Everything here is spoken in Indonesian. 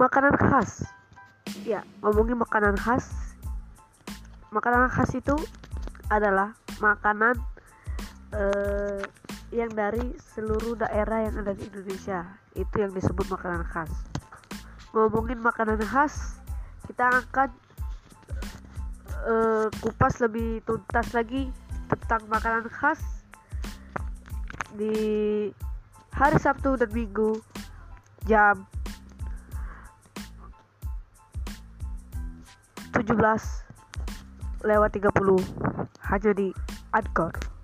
makanan khas. Ya ngomongin makanan khas. Makanan khas itu adalah makanan uh, yang dari seluruh daerah yang ada di Indonesia. Itu yang disebut makanan khas. Ngomongin makanan khas kita akan uh, kupas lebih tuntas lagi tentang makanan khas di hari Sabtu dan Minggu jam 17 lewat 30 hanya di Anchor.